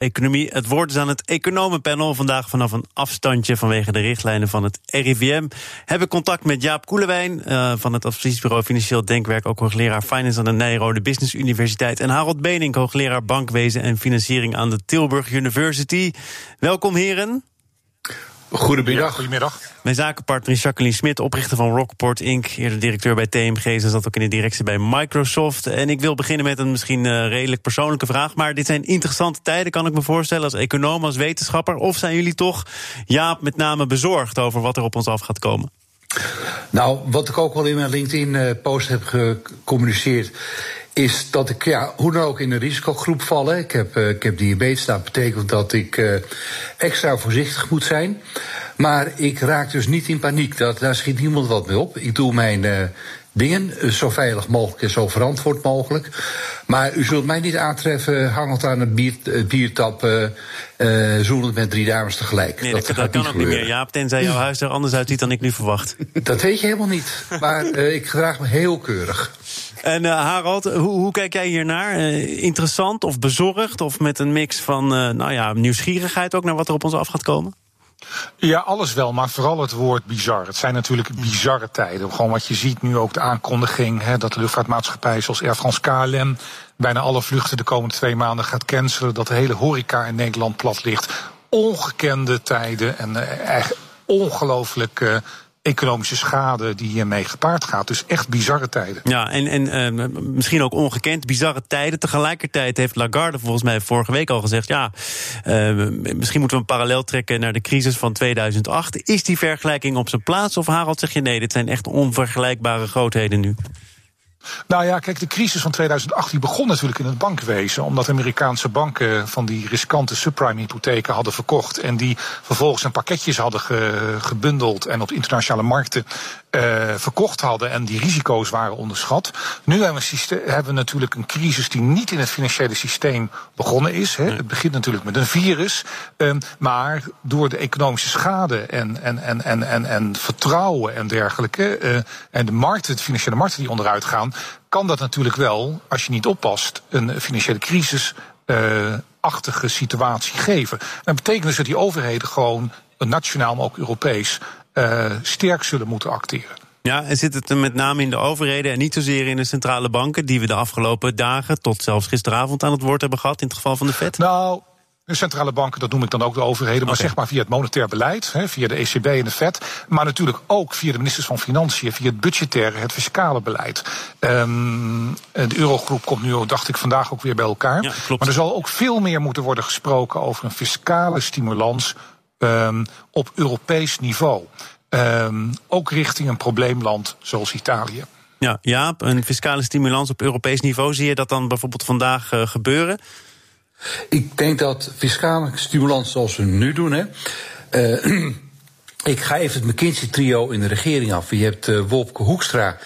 Economie. Het woord is aan het economenpanel. Vandaag vanaf een afstandje vanwege de richtlijnen van het RIVM. Heb ik contact met Jaap Koelewijn uh, van het adviesbureau Financieel Denkwerk. Ook hoogleraar Finance aan de Nijrode Business Universiteit. En Harold Benink, hoogleraar Bankwezen en Financiering aan de Tilburg University. Welkom heren. Goedemiddag. Ja, goedemiddag. Mijn zakenpartner is Jacqueline Smit, oprichter van Rockport Inc. Eerder directeur bij TMG. Ze zat ook in de directie bij Microsoft. En ik wil beginnen met een misschien uh, redelijk persoonlijke vraag. Maar dit zijn interessante tijden, kan ik me voorstellen, als econoom, als wetenschapper. Of zijn jullie toch, Jaap, met name bezorgd over wat er op ons af gaat komen? Nou, wat ik ook wel in mijn LinkedIn-post heb gecommuniceerd is dat ik ja, hoe dan ook in een risicogroep val. Ik heb, uh, ik heb diabetes, dat betekent dat ik uh, extra voorzichtig moet zijn. Maar ik raak dus niet in paniek, dat, daar schiet niemand wat mee op. Ik doe mijn uh, dingen zo veilig mogelijk en zo verantwoord mogelijk. Maar u zult mij niet aantreffen hangend aan een bier, biertap... Zoenend met drie dames tegelijk. Nee, dat, dat, dat kan ook niet meer, Jaap. Tenzij jouw huis er anders uitziet dan ik nu verwacht. Dat weet je helemaal niet. Maar ik gedraag me heel keurig. En uh, Harald, hoe, hoe, kijk jij hiernaar? Uh, interessant of bezorgd? Of met een mix van uh, nou ja, nieuwsgierigheid ook naar wat er op ons af gaat komen? Ja, alles wel, maar vooral het woord bizar. Het zijn natuurlijk bizarre tijden. Gewoon wat je ziet nu ook de aankondiging hè, dat de luchtvaartmaatschappij zoals Air France KLM bijna alle vluchten de komende twee maanden gaat cancelen. Dat de hele horeca in Nederland plat ligt. Ongekende tijden en eigenlijk ongelooflijk uh, economische schade die hiermee gepaard gaat. Dus echt bizarre tijden. Ja, en, en uh, misschien ook ongekend, bizarre tijden. Tegelijkertijd heeft Lagarde volgens mij vorige week al gezegd... ja, uh, misschien moeten we een parallel trekken naar de crisis van 2008. Is die vergelijking op zijn plaats? Of Harald, zeg je nee, dit zijn echt onvergelijkbare grootheden nu? Nou ja, kijk, de crisis van 2008 die begon natuurlijk in het bankwezen. Omdat Amerikaanse banken van die riskante subprime-hypotheken hadden verkocht. En die vervolgens in pakketjes hadden ge, gebundeld en op internationale markten uh, verkocht hadden. En die risico's waren onderschat. Nu hebben we, hebben we natuurlijk een crisis die niet in het financiële systeem begonnen is. Hè. Het begint natuurlijk met een virus. Um, maar door de economische schade en, en, en, en, en, en vertrouwen en dergelijke. Uh, en de markten, de financiële markten die onderuit gaan kan dat natuurlijk wel, als je niet oppast, een financiële crisis. Uh, achtige situatie geven. Dat betekent dus dat die overheden gewoon nationaal, maar ook Europees, uh, sterk zullen moeten acteren. Ja, en zit het met name in de overheden en niet zozeer in de centrale banken, die we de afgelopen dagen tot zelfs gisteravond aan het woord hebben gehad, in het geval van de Fed? Nou, de centrale banken, dat noem ik dan ook de overheden, maar okay. zeg maar via het monetair beleid, hè, via de ECB en de FED, maar natuurlijk ook via de ministers van Financiën, via het budgettaire, het fiscale beleid. Um, de eurogroep komt nu, dacht ik, vandaag ook weer bij elkaar. Ja. Maar er zal ook veel meer moeten worden gesproken over een fiscale stimulans um, op Europees niveau. Um, ook richting een probleemland zoals Italië. Ja, Jaap, een fiscale stimulans op Europees niveau, zie je dat dan bijvoorbeeld vandaag uh, gebeuren? Ik denk dat fiscale stimulans zoals we nu doen, hè. Uh, ik ga even het McKinsey-trio in de regering af. Je hebt uh, Wopke Hoekstra,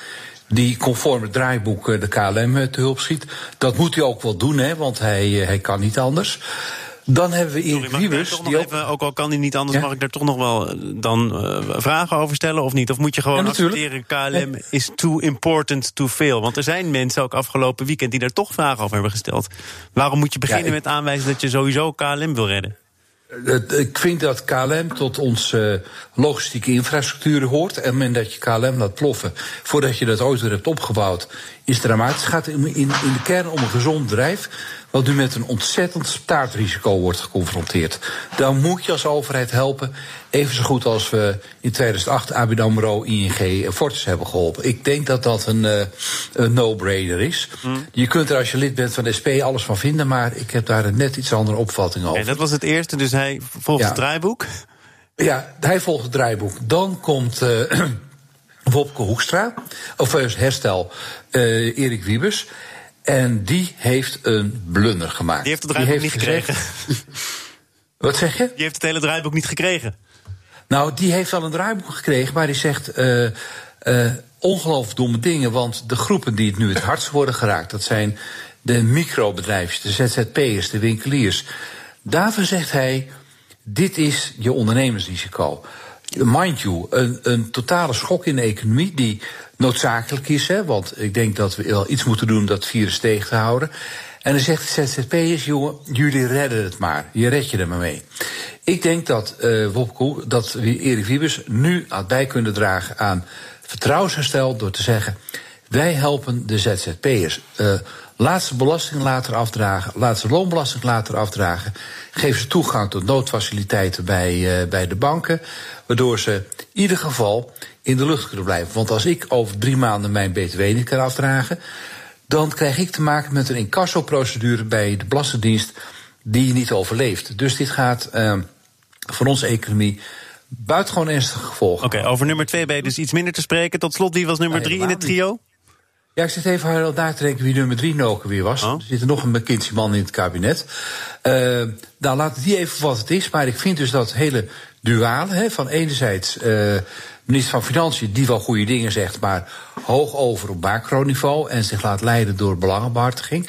die conform het draaiboek uh, de KLM te hulp schiet. Dat moet hij ook wel doen, hè, want hij, hij kan niet anders. Dan hebben we Erik. Die ook... Even, ook al kan hij niet anders, ja? mag ik daar toch nog wel dan uh, vragen over stellen of niet? Of moet je gewoon ja, accepteren, KLM is too important to fail? Want er zijn mensen ook afgelopen weekend die daar toch vragen over hebben gesteld. Waarom moet je beginnen ik... met aanwijzen dat je sowieso KLM wil redden? Ik vind dat KLM tot onze logistieke infrastructuur hoort. En moment dat je KLM laat ploffen, voordat je dat ooit weer hebt opgebouwd, is dramatisch. Het gaat in, in, in de kern om een gezond bedrijf wat nu met een ontzettend staartrisico wordt geconfronteerd. Dan moet je als overheid helpen, even zo goed als we in 2008 ABN AMRO, ING en Fortis hebben geholpen. Ik denk dat dat een, uh, een no-brainer is. Mm. Je kunt er als je lid bent van de SP alles van vinden, maar ik heb daar een net iets andere opvatting over. En dat was het eerste, dus hij volgt ja. het draaiboek? Ja, hij volgt het draaiboek. Dan komt... Uh, Wopke Hoekstra, of herstel, uh, Erik Wiebes. En die heeft een blunder gemaakt. Die heeft het draaiboek niet gekregen. Wat zeg je? Die heeft het hele draaiboek niet gekregen. Nou, die heeft wel een draaiboek gekregen, maar die zegt uh, uh, ongelooflijk domme dingen. Want de groepen die het nu het hardst worden geraakt, dat zijn de microbedrijfjes, de ZZP'ers, de winkeliers. Daarvoor zegt hij, dit is je ondernemersrisico. Mind you, een, een totale schok in de economie die noodzakelijk is, hè, want ik denk dat we wel iets moeten doen om dat virus tegen te houden. En dan zegt de ZZP'ers, jongen, jullie redden het maar. Je red je er maar mee. Ik denk dat, uh, Wopke, dat we Erik Wiebes nu had bij kunnen dragen aan vertrouwensherstel door te zeggen, wij helpen de ZZP'ers. Uh, laat ze belasting later afdragen, laat ze loonbelasting later afdragen. Geef ze toegang tot noodfaciliteiten bij, uh, bij de banken. Waardoor ze in ieder geval in de lucht kunnen blijven. Want als ik over drie maanden mijn BTW niet kan afdragen, dan krijg ik te maken met een incassoprocedure bij de Belastingdienst die niet overleeft. Dus dit gaat uh, voor onze economie buitengewoon ernstige gevolgen. Oké, okay, over nummer twee ben je dus iets minder te spreken. Tot slot, wie was nummer drie in het trio? Ja, ik zit even heel daar te denken wie nummer drie nog weer was. Oh. Er zit er nog een McKinsey-man in het kabinet. Uh, nou, laat die even wat het is. Maar ik vind dus dat hele duale, hè, van enerzijds uh, minister van Financiën die wel goede dingen zegt, maar hoog over op macroniveau en zich laat leiden door belangenbehartiging.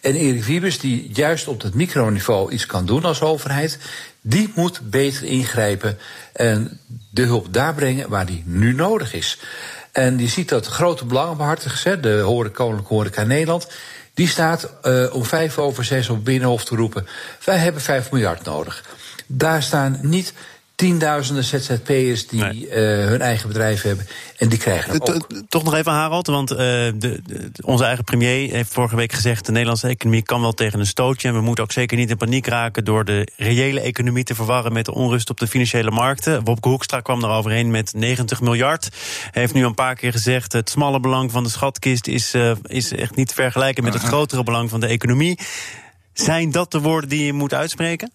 En Erik Wiebes die juist op dat microniveau iets kan doen als overheid, die moet beter ingrijpen en de hulp daar brengen waar die nu nodig is. En je ziet dat grote belangenbehartigers, de horeca, Koninklijke Horeca Nederland, die staat uh, om vijf over zes op Binnenhof te roepen: wij hebben vijf miljard nodig. Daar staan niet tienduizenden ZZP'ers die nee. uh, hun eigen bedrijf hebben. En die krijgen hem ook. Toch nog even, Harold, want uh, de, de, onze eigen premier heeft vorige week gezegd... de Nederlandse economie kan wel tegen een stootje... en we moeten ook zeker niet in paniek raken... door de reële economie te verwarren met de onrust op de financiële markten. Wopke Hoekstra kwam er overheen met 90 miljard. Hij heeft nu een paar keer gezegd... het smalle belang van de schatkist is, uh, is echt niet te vergelijken... met het grotere belang van de economie. Zijn dat de woorden die je moet uitspreken?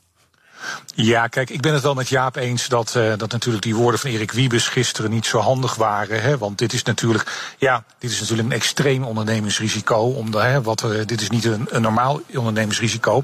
Ja, kijk, ik ben het wel met Jaap eens dat, uh, dat natuurlijk die woorden van Erik Wiebes gisteren niet zo handig waren. Hè, want dit is natuurlijk, ja, dit is natuurlijk een extreem ondernemingsrisico. Omdat, hè, wat dit is niet een, een normaal ondernemingsrisico.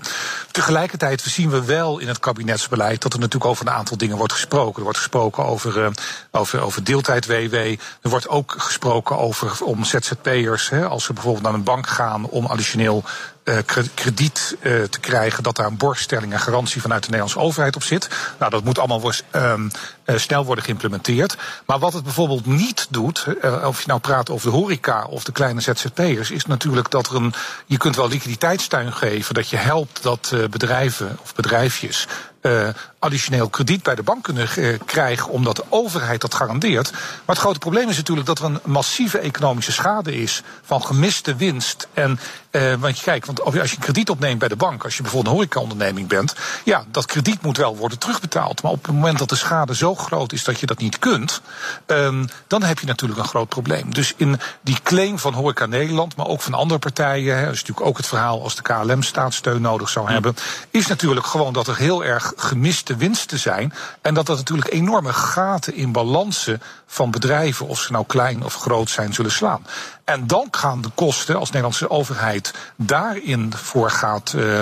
Tegelijkertijd zien we wel in het kabinetsbeleid dat er natuurlijk over een aantal dingen wordt gesproken. Er wordt gesproken over, uh, over, over deeltijd-WW. Er wordt ook gesproken over om ZZP'ers, als ze bijvoorbeeld naar een bank gaan om additioneel uh, krediet uh, te krijgen, dat daar een borgstelling en garantie vanuit de Nederlandse overheid op zit. Nou, dat moet allemaal um, uh, snel worden geïmplementeerd. Maar wat het bijvoorbeeld niet doet, of je nou praat over de horeca of de kleine ZZP'ers, is natuurlijk dat er een. Je kunt wel liquiditeitssteun geven, dat je helpt dat bedrijven of bedrijfjes uh, additioneel krediet bij de bank kunnen uh, krijgen, omdat de overheid dat garandeert. Maar het grote probleem is natuurlijk dat er een massieve economische schade is van gemiste winst. En, uh, want je kijkt, want als je een krediet opneemt bij de bank, als je bijvoorbeeld een horecaonderneming bent, ja, dat krediet moet wel worden terugbetaald. Maar op het moment dat de schade zo groot is dat je dat niet kunt, um, dan heb je natuurlijk een groot probleem. Dus in die claim van Horeca Nederland, maar ook van andere partijen, hè, dat is natuurlijk ook het verhaal als de KLM staatssteun nodig zou hebben, is natuurlijk gewoon dat er heel erg gemiste winsten zijn. En dat dat natuurlijk enorme gaten in balansen van bedrijven, of ze nou klein of groot zijn, zullen slaan. En dan gaan de kosten, als Nederlandse overheid daarin voor gaat uh,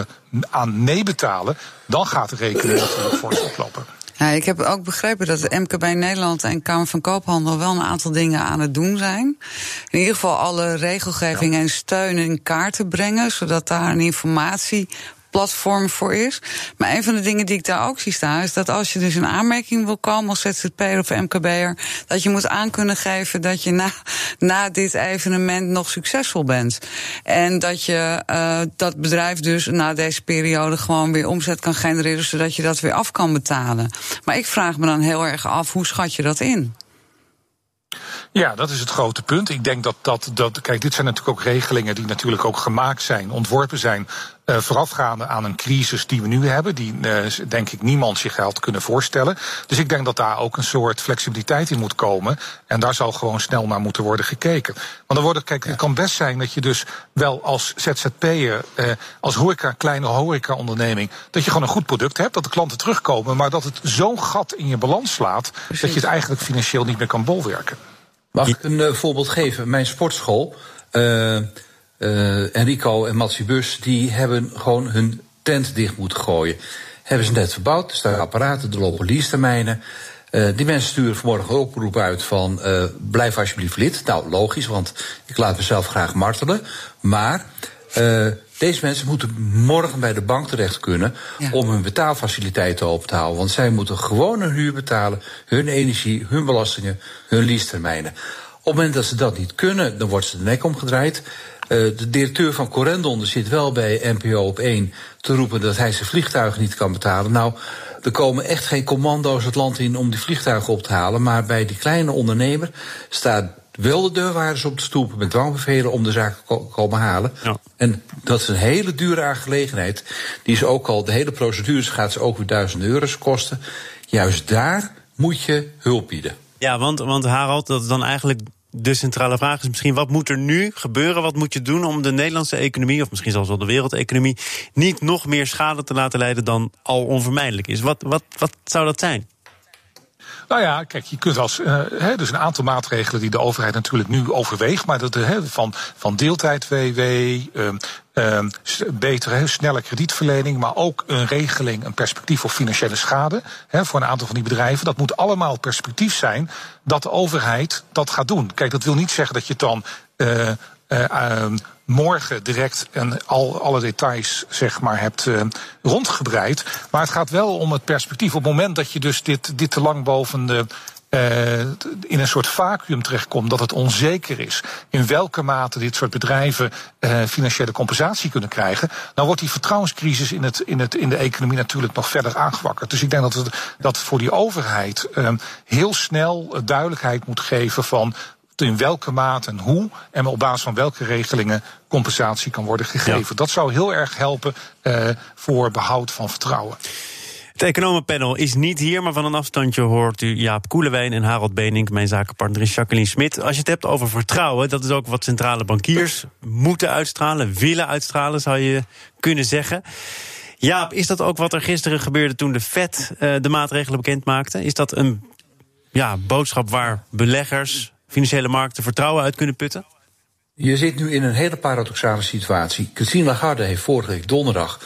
aan meebetalen, dan gaat de rekening natuurlijk fors oplopen. Ja, ik heb ook begrepen dat de MKB Nederland en Kamer van Koophandel wel een aantal dingen aan het doen zijn. In ieder geval alle regelgeving en steun in kaart te brengen, zodat daar een informatie platform voor is. Maar een van de dingen die ik daar ook zie staan, is dat als je dus een aanmerking wil komen als ZZP'er of MKB'er, dat je moet aan kunnen geven dat je na, na dit evenement nog succesvol bent. En dat je uh, dat bedrijf dus na deze periode gewoon weer omzet kan genereren, zodat je dat weer af kan betalen. Maar ik vraag me dan heel erg af, hoe schat je dat in? Ja, dat is het grote punt. Ik denk dat dat, dat. Kijk, dit zijn natuurlijk ook regelingen die natuurlijk ook gemaakt zijn, ontworpen zijn. Uh, voorafgaande aan een crisis die we nu hebben, die uh, denk ik niemand zich had kunnen voorstellen. Dus ik denk dat daar ook een soort flexibiliteit in moet komen. En daar zal gewoon snel naar moeten worden gekeken. Want dan worden, kijk, het kan best zijn dat je dus wel als ZZP'er, uh, als horeca, kleine horeca-onderneming, dat je gewoon een goed product hebt, dat de klanten terugkomen, maar dat het zo'n gat in je balans slaat, Precies. dat je het eigenlijk financieel niet meer kan bolwerken. Mag ik een voorbeeld geven? Mijn sportschool, uh, uh, Enrico en Matsi Bus, die hebben gewoon hun tent dicht moeten gooien. Hebben ze net verbouwd, er staan apparaten, er lopen leasetermijnen. Uh, die mensen sturen vanmorgen een oproep uit van uh, blijf alsjeblieft lid. Nou, logisch, want ik laat mezelf graag martelen. Maar uh, Deze mensen moeten morgen bij de bank terecht kunnen Ja. om hun betaalfaciliteiten open te houden. Want zij moeten gewoon hun huur betalen, hun energie, hun belastingen, hun leasetermijnen. Op het moment dat ze dat niet kunnen, dan wordt ze de nek omgedraaid. Eh, de directeur van Corendon zit wel bij NPO op 1 te roepen dat hij zijn vliegtuigen niet kan betalen. Nou, er komen echt geen commando's het land in om die vliegtuigen op te halen. Maar bij die kleine ondernemer staat wel de deurwaarders op de stoep met dwangbevelen om de zaak te ko- komen halen. Ja. En dat is een hele dure aangelegenheid. Die is ook al, de hele procedure gaat ze ook weer duizenden euro's kosten. Juist daar moet je hulp bieden. Ja, want, want Harald, dat is dan eigenlijk de centrale vraag is misschien wat moet er nu gebeuren? Wat moet je doen om de Nederlandse economie, of misschien zelfs wel de wereldeconomie, niet nog meer schade te laten leiden dan al onvermijdelijk is? Wat, wat, wat zou dat zijn? Nou ja, kijk, je kunt als. eh dus een aantal maatregelen die de overheid natuurlijk nu overweegt. Maar dat, eh, van, van deeltijd-WW, ehm, ehm, betere, snelle kredietverlening. Maar ook een regeling, een perspectief op financiële schade. Voor een aantal van die bedrijven. Dat moet allemaal perspectief zijn dat de overheid dat gaat doen. Kijk, dat wil niet zeggen dat je het dan. eh, ehm, morgen direct en al alle details zeg maar hebt eh, rondgebreid. Maar het gaat wel om het perspectief. Op het moment dat je dus dit, dit te lang boven de eh, in een soort vacuüm terechtkomt, dat het onzeker is in welke mate dit soort bedrijven financiële compensatie kunnen krijgen, dan wordt die vertrouwenscrisis in, het, in, het, in de economie natuurlijk nog verder aangewakkerd. Dus ik denk dat het dat voor die overheid eh, heel snel duidelijkheid moet geven van in welke mate en hoe en op basis van welke regelingen compensatie kan worden gegeven. Dat zou heel erg helpen eh, voor behoud van vertrouwen. Het economenpanel is niet hier, maar van een afstandje hoort u Jaap Koelewijn en Harold Benink. Mijn zakenpartner is Jacqueline Smit. Als je het hebt over vertrouwen, dat is ook wat centrale bankiers moeten uitstralen, willen uitstralen, zou je kunnen zeggen. Jaap, is dat ook wat er gisteren gebeurde toen de Fed eh, de maatregelen bekend maakte? Is dat een ja, boodschap waar beleggers, financiële markten vertrouwen uit kunnen putten? Je zit nu in een hele paradoxale situatie. Christine Lagarde heeft vorige week donderdag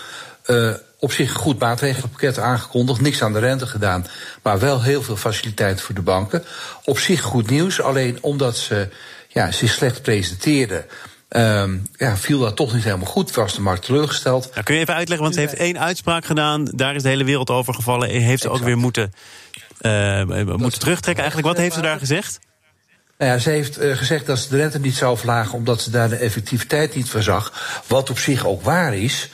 uh, op zich een goed maatregelenpakket aangekondigd. Niks aan de rente gedaan, maar wel heel veel faciliteiten voor de banken. Op zich goed nieuws, alleen omdat ze ja, zich slecht presenteerde. Um, ja, viel dat toch niet helemaal goed. Was de markt teleurgesteld. Nou, kun je even uitleggen, want ze heeft één uitspraak gedaan. Daar is de hele wereld over gevallen. Heeft ze ook weer moeten, uh, moeten terugtrekken. Eigenlijk, wat heeft ze daar gezegd? Nou ze heeft uh, gezegd dat ze de rente niet zou verlagen omdat ze daar de effectiviteit niet van zag. Wat op zich ook waar is.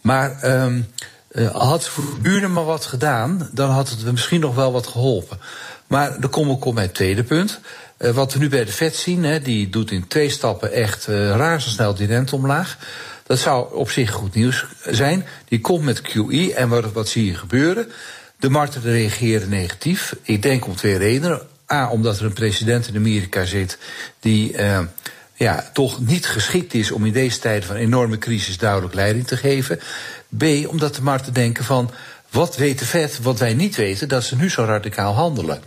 Maar um, uh, had voor buren maar wat gedaan, dan had het misschien nog wel wat geholpen. Maar dan kom ik op mijn tweede punt. Uh, wat we nu bij de Fed zien, die doet in twee stappen echt razendsnel die rente omlaag. Dat zou op zich goed nieuws zijn. Die komt met QE en wat, wat zie je gebeuren? De markten reageren negatief. Ik denk om twee redenen. A, omdat er een president in Amerika zit die uh, ja, toch niet geschikt is om in deze tijden van enorme crisis duidelijk leiding te geven. B, omdat de markten denken van wat weet de Fed wat wij niet weten, dat ze nu zo radicaal handelen.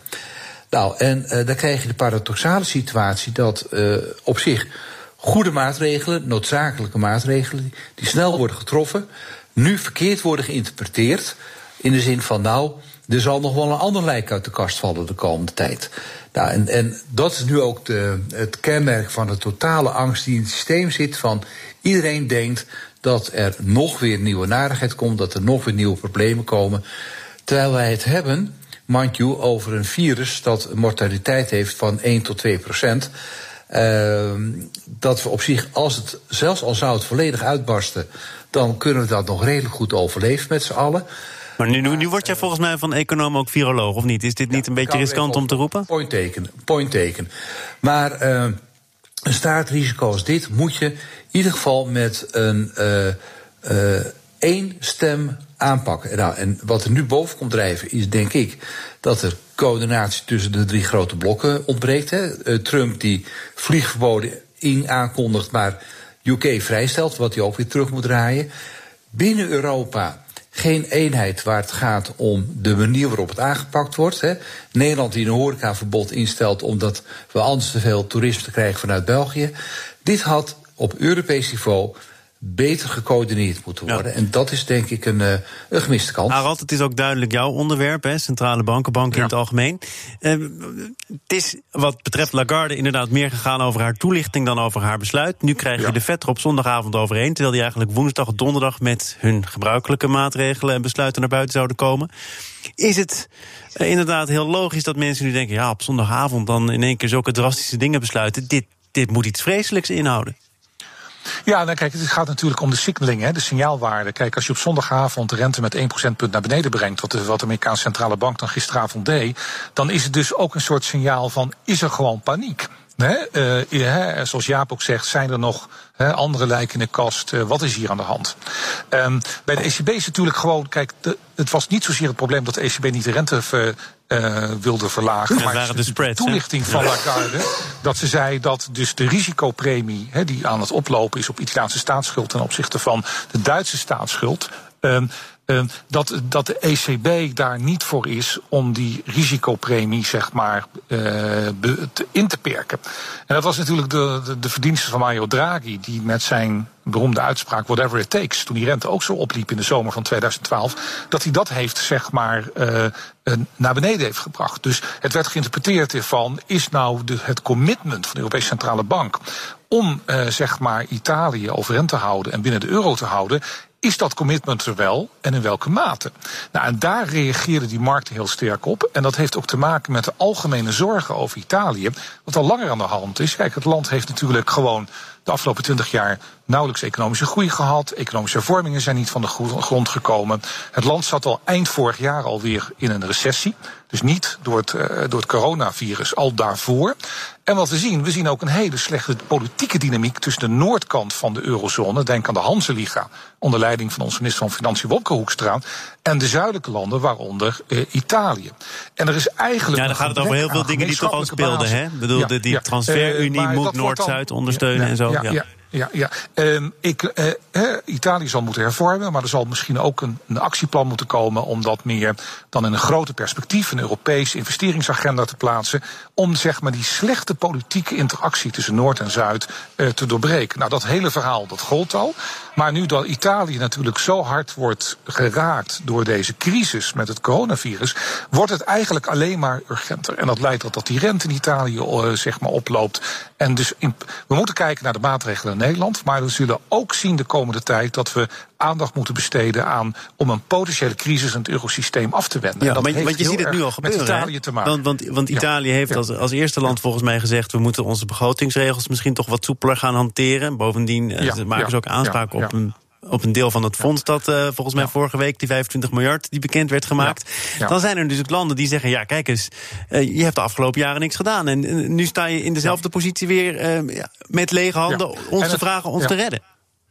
Nou, en uh, dan krijg je de paradoxale situatie dat uh, op zich goede maatregelen, noodzakelijke maatregelen, die snel worden getroffen, nu verkeerd worden geïnterpreteerd. In de zin van, nou, er zal nog wel een ander lijk uit de kast vallen de komende tijd. Nou, en, en dat is nu ook de, het kenmerk van de totale angst die in het systeem zit. Van iedereen denkt dat er nog weer nieuwe narigheid komt, dat er nog weer nieuwe problemen komen. Terwijl wij het hebben, mind over een virus dat een mortaliteit heeft van 1 tot 2 procent. Uh, dat we op zich, als het, zelfs al zou het volledig uitbarsten, dan kunnen we dat nog redelijk goed overleven met z'n allen. Maar nu, nu, nu word jij volgens mij van econoom ook viroloog, of niet? Is dit niet ja, een beetje riskant om te roepen? Point teken, point teken. Maar uh, een staartrisico als dit moet je in ieder geval met een uh, uh, één stem aanpakken. Nou, en wat er nu boven komt drijven is, denk ik, dat er coördinatie tussen de drie grote blokken ontbreekt. Hè. Trump die vliegverboden in aankondigt, maar UK vrijstelt, wat hij ook weer terug moet draaien. Binnen Europa geen eenheid waar het gaat om de manier waarop het aangepakt wordt. Hè. Nederland die een horecaverbod instelt omdat we anders te veel toerisme krijgen vanuit België. Dit had op Europees niveau beter gecoördineerd moeten worden. En dat is denk ik een, een gemiste kans. Harald, het is ook duidelijk jouw onderwerp, hè? centrale banken, banken in het algemeen. het is wat betreft Lagarde inderdaad meer gegaan over haar toelichting dan over haar besluit. Nu krijg je de vet er op zondagavond overheen, terwijl die eigenlijk woensdag of donderdag met hun gebruikelijke maatregelen en besluiten naar buiten zouden komen. Is het uh, inderdaad heel logisch dat mensen nu denken: ja, op zondagavond dan in één keer zulke drastische dingen besluiten? Dit, dit moet iets vreselijks inhouden. Ja, nou kijk, het gaat natuurlijk om de signaling, hè, de signaalwaarde. Kijk, als je op zondagavond de rente met 1 procentpunt naar beneden brengt, wat de, wat de Amerikaanse centrale bank dan gisteravond deed, dan is het dus ook een soort signaal van: is er gewoon paniek? Hè? Uh, zoals Jaap ook zegt, zijn er nog hè, andere lijken in de kast? Uh, wat is hier aan de hand? Um, bij de ECB is natuurlijk gewoon, kijk, de, het was niet zozeer het probleem dat de ECB niet de rente ver, uh, wilde verlagen. maar waren de, spreads, toelichting van Lagarde. Dat ze zei dat dus de risicopremie die aan het oplopen is op Italiaanse staatsschuld ten opzichte van de Duitse staatsschuld. Um, uh, dat, dat de ECB daar niet voor is om die risicopremie zeg maar, be, te, in te perken. En dat was natuurlijk de, de, de verdienste van Mario Draghi, die met zijn beroemde uitspraak whatever it takes, toen die rente ook zo opliep in de zomer van 2012, dat hij dat heeft zeg maar uh, naar beneden heeft gebracht. Dus het werd geïnterpreteerd van is nou het commitment van de Europese Centrale Bank om zeg maar Italië overeind te houden en binnen de euro te houden, is dat commitment er wel en in welke mate? Nou, en daar reageerden die markten heel sterk op. En dat heeft ook te maken met de algemene zorgen over Italië. Wat al langer aan de hand is. Kijk, het land heeft natuurlijk gewoon de afgelopen twintig jaar nauwelijks economische groei gehad. Economische hervormingen zijn niet van de grond gekomen. Het land zat al eind vorig jaar alweer in een recessie. Dus niet door het, uh, door het coronavirus, al daarvoor. En wat we zien, we zien ook een hele slechte politieke dynamiek tussen de noordkant van de eurozone, denk aan de Hanseliga, onder leiding van onze minister van Financiën Wopke Hoekstra, en de zuidelijke landen, waaronder uh, Italië. En er is eigenlijk. Ja, dan gaat het over heel veel dingen die toch al speelden, hè? Ik bedoel, ja, die ja, transferunie uh, moet Noord-Zuid ondersteunen ja, en zo. ja. Ja ja. Um, ik, uh, Italië zal moeten hervormen, maar er zal misschien ook een, een, actieplan moeten komen om dat meer dan in een groter perspectief, een Europese investeringsagenda te plaatsen, om zeg maar die slechte politieke interactie tussen Noord en Zuid uh, te doorbreken. Nou, dat hele verhaal, dat gold al. Maar nu dat Italië natuurlijk zo hard wordt geraakt door deze crisis met het coronavirus, wordt het eigenlijk alleen maar urgenter. En dat leidt tot dat die rente in Italië uh, zeg maar oploopt. En dus we moeten kijken naar de maatregelen Nederland. Maar we zullen ook zien de komende tijd dat we aandacht moeten besteden aan om een potentiële crisis in het eurosysteem af te wenden. Ja, dat maar, want je ziet het nu al gebeuren. Met Italië te maken. Want, want, want Italië ja. heeft als, als eerste land volgens mij gezegd: we moeten onze begrotingsregels misschien toch wat soepeler gaan hanteren. Bovendien ja. maken ze ook aanspraak op een op een deel van het fonds dat uh, volgens mij ja. vorige week die 25 miljard die bekend werd gemaakt. Ja. Ja. Dan zijn er dus ook landen die zeggen: ja, kijk eens, uh, je hebt de afgelopen jaren niks gedaan en uh, nu sta je in dezelfde positie weer met lege handen ons het, te vragen ons te redden.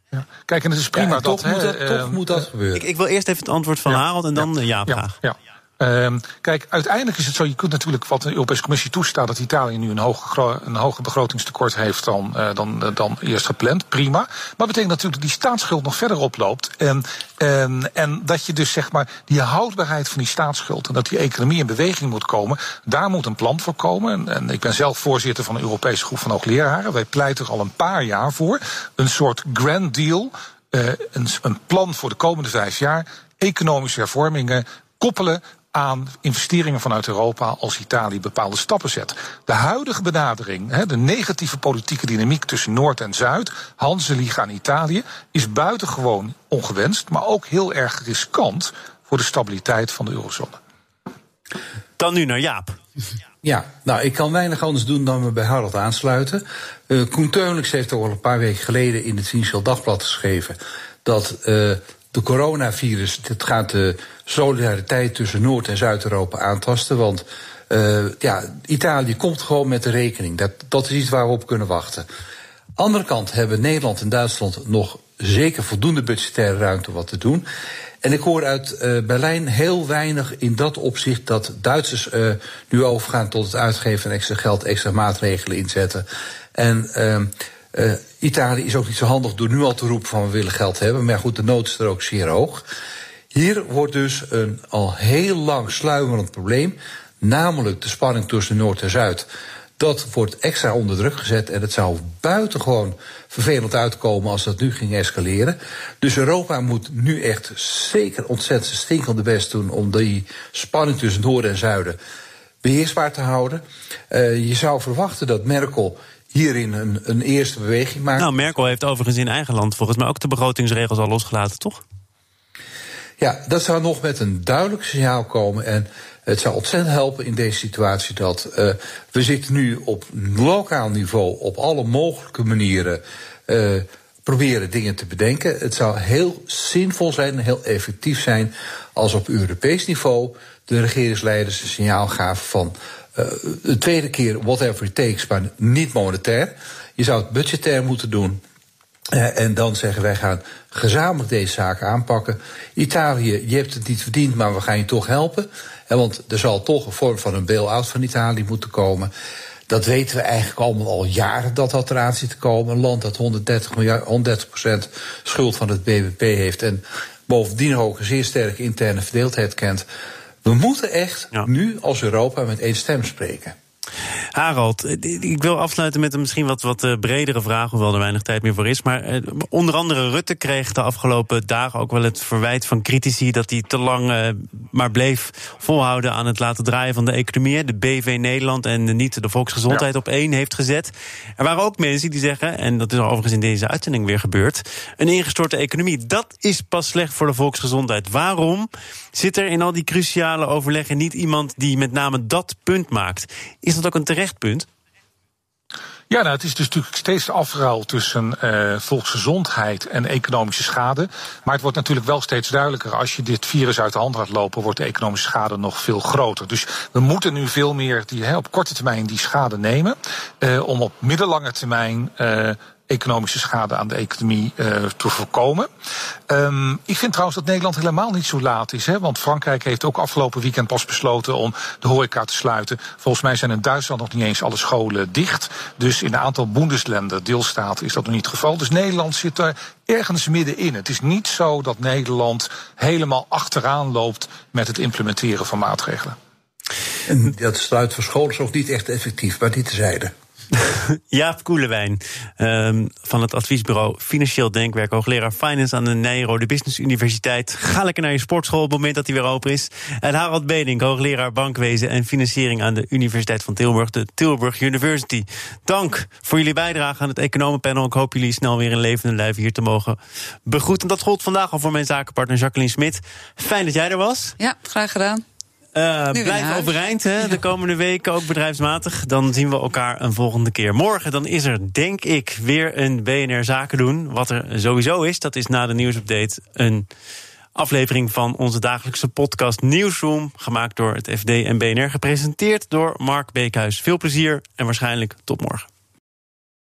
Ja. Kijk, en het is prima ja, dat, toch, moet dat, uh, toch moet dat gebeuren. Ik, ik, wil eerst even het antwoord van ja. Harold en dan ja, Jaap graag. Ja. Um, kijk, uiteindelijk is het zo, je kunt natuurlijk wat de Europese Commissie toestaat dat Italië nu een hoger, een hoger begrotingstekort heeft dan, uh, dan, dan eerst gepland. Prima. Maar dat betekent natuurlijk dat die staatsschuld nog verder oploopt. En, en, en dat je dus zeg maar die houdbaarheid van die staatsschuld en dat die economie in beweging moet komen, daar moet een plan voor komen. En, en ik ben zelf voorzitter van een Europese groep van hoogleraren. Wij pleiten er al een paar jaar voor. Een soort grand deal. Uh, een, een plan voor de komende vijf jaar. Economische hervormingen koppelen aan investeringen vanuit Europa als Italië bepaalde stappen zet. De huidige benadering, de negatieve politieke dynamiek tussen Noord en Zuid, Hanseliga en Italië, is buitengewoon ongewenst, maar ook heel erg riskant voor de stabiliteit van de eurozone. Dan nu naar Jaap. Ja, nou, ik kan weinig anders doen dan me bij Harold aansluiten. Uh, Koen Teunlijks heeft al een paar weken geleden in het Financieel Dagblad geschreven dat uh, de coronavirus, het gaat de solidariteit tussen Noord- en Zuid-Europa aantasten. Want uh, ja, Italië komt gewoon met de rekening. Dat, dat is iets waar we op kunnen wachten. Andere kant hebben Nederland en Duitsland nog zeker voldoende budgettaire ruimte wat te doen. En ik hoor uit uh, Berlijn heel weinig in dat opzicht dat Duitsers uh, nu overgaan tot het uitgeven van extra geld, extra maatregelen inzetten. En uh, Italië is ook niet zo handig door nu al te roepen van we willen geld hebben. Maar goed, de nood is er ook zeer hoog. Hier wordt dus een al heel lang sluimerend probleem, namelijk de spanning tussen Noord en Zuid. Dat wordt extra onder druk gezet en het zou buitengewoon vervelend uitkomen als dat nu ging escaleren. Dus Europa moet nu echt zeker ontzettend stinkende best doen om die spanning tussen Noorden en Zuiden beheersbaar te houden. Uh, je zou verwachten dat Merkel hierin een, een eerste beweging maakt. Nou, Merkel heeft overigens in eigen land volgens mij ook de begrotingsregels al losgelaten, toch? Ja, dat zou nog met een duidelijk signaal komen. En het zou ontzettend helpen in deze situatie dat uh, we zitten nu op lokaal niveau op alle mogelijke manieren uh, proberen dingen te bedenken. Het zou heel zinvol zijn en heel effectief zijn als op Europees niveau de regeringsleiders een signaal gaven van de tweede keer whatever it takes, maar niet monetair. Je zou het budgetair moeten doen. Uh, en dan zeggen wij gaan gezamenlijk deze zaken aanpakken. Italië, je hebt het niet verdiend, maar we gaan je toch helpen. En want er zal toch een vorm van een bail-out van Italië moeten komen. Dat weten we eigenlijk allemaal al jaren dat dat eraan zit te komen. Een land dat 130, miljard, 130% schuld van het BBP heeft. En bovendien ook een zeer sterke interne verdeeldheid kent. We moeten echt ja. nu als Europa met één stem spreken. Harald, ik wil afsluiten met een misschien wat, wat eh, bredere vraag, hoewel er weinig tijd meer voor is. Maar eh, onder andere Rutte kreeg de afgelopen dagen ook wel het verwijt van critici dat hij te lang eh, maar bleef volhouden aan het laten draaien van de economie. De BV Nederland en niet de volksgezondheid ja. op één heeft gezet. Er waren ook mensen die zeggen, en dat is overigens in deze uitzending weer gebeurd, een ingestorte economie, dat is pas slecht voor de volksgezondheid. Waarom zit er in al die cruciale overleggen niet iemand die met name dat punt maakt? Is dat ook een terecht punt? Ja, nou, het is dus natuurlijk steeds de afruil tussen uh, volksgezondheid en economische schade. Maar het wordt natuurlijk wel steeds duidelijker. Als je dit virus uit de hand gaat lopen, wordt de economische schade nog veel groter. Dus we moeten nu veel meer die, op korte termijn die schade nemen. Uh, om op middellange termijn uh, economische schade aan de economie uh, te voorkomen. Um, ik vind trouwens dat Nederland helemaal niet zo laat is. Hè, want Frankrijk heeft ook afgelopen weekend pas besloten om de horeca te sluiten. Volgens mij zijn in Duitsland nog niet eens alle scholen dicht. Dus in een aantal Bundesländer, deelstaten, is dat nog niet het geval. Dus Nederland zit er ergens middenin. Het is niet zo dat Nederland helemaal achteraan loopt met het implementeren van maatregelen. En dat sluit voor scholen is ook niet echt effectief, maar die tezijde. Jaap Koelewijn um, van het adviesbureau Financieel Denkwerk, hoogleraar Finance aan de Nijrode Business Universiteit. Ga lekker naar je sportschool op het moment dat die weer open is. En Harald Benink, hoogleraar bankwezen en financiering aan de Universiteit van Tilburg, de Tilburg University. Dank voor jullie bijdrage aan het economenpanel. Ik hoop jullie snel weer in levende lijf hier te mogen begroeten. Dat gold vandaag al voor mijn zakenpartner Jacqueline Smit. Fijn dat jij er was. Ja, graag gedaan. Uh, blijf overeind hè, ja. de komende weken, ook bedrijfsmatig. Dan zien we elkaar een volgende keer. Morgen dan is er, denk ik, weer een BNR Zaken doen. Wat er sowieso is, dat is na de nieuwsupdate een aflevering van onze dagelijkse podcast Nieuwsroom. Gemaakt door het FD en BNR, gepresenteerd door Mark Beekhuis. Veel plezier en waarschijnlijk tot morgen.